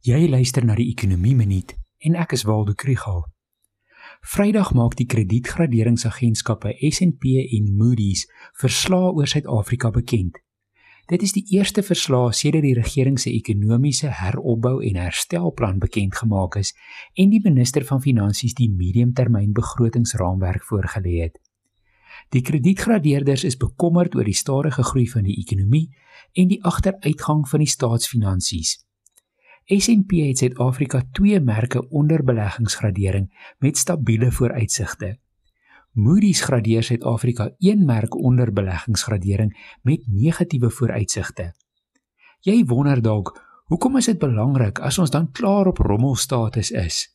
Jy luister na die Ekonomie Minuut en ek is Waldo Krügel. Vrydag maak die kredietgraderingsagentskappe S&P en Moody's verslae oor Suid-Afrika bekend. Dit is die eerste verslag sedert die regering se ekonomiese heropbou en herstelplan bekend gemaak is en die minister van Finansies die mediumtermynbegrotingsraamwerk voorgelê het. Die kredietgradeerders is bekommerd oor die stadige groei van die ekonomie en die agteruitgang van die staatsfinansies. S&P het Suid-Afrika twee merke onder beleggingsgradering met stabiele vooruitsigte. Moody's gradeer Suid-Afrika een merk onder beleggingsgradering met negatiewe vooruitsigte. Jy wonder dalk, hoekom is dit belangrik as ons dan klaar op rommelstatus is?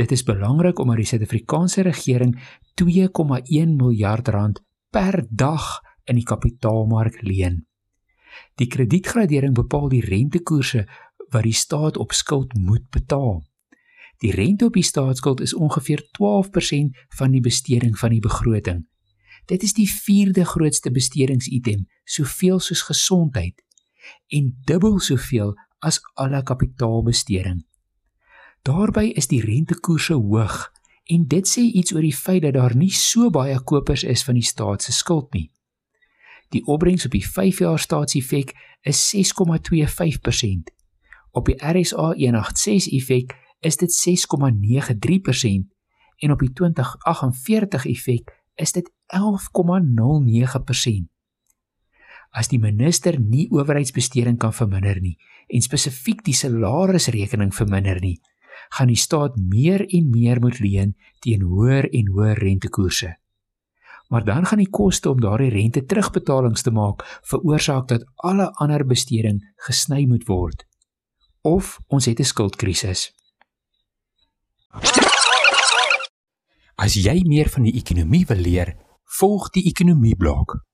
Dit is belangrik omdat die Suid-Afrikaanse regering 2,1 miljard rand per dag in die kapitaalmark leen. Die kredietgradering bepaal die rentekoerse wat die staat op skuld moet betaal. Die rente op die staatsskuld is ongeveer 12% van die besteding van die begroting. Dit is die vierde grootste bestedingsitem, soveel soos gesondheid en dubbel soveel as alle kapitaalbesteding. Daarby is die rentekoerse hoog en dit sê iets oor die feit dat daar nie so baie kopers is van die staat se skuld nie. Die opbrengs op die 5-jaar staatsefek is 6,25% Op die RSA 186 effek is dit 6,93% en op die 2048 effek is dit 11,09%. As die minister nie owerheidsbesteding kan verminder nie en spesifiek die salarisrekening verminder nie, gaan die staat meer en meer moet leen teen hoër en hoër rentekoerse. Maar dan gaan die koste om daardie rente terugbetalings te maak veroorsaak dat alle ander besteding gesny moet word of ons het 'n skuldkrisis. As jy meer van die ekonomie wil leer, volg die ekonomie blok.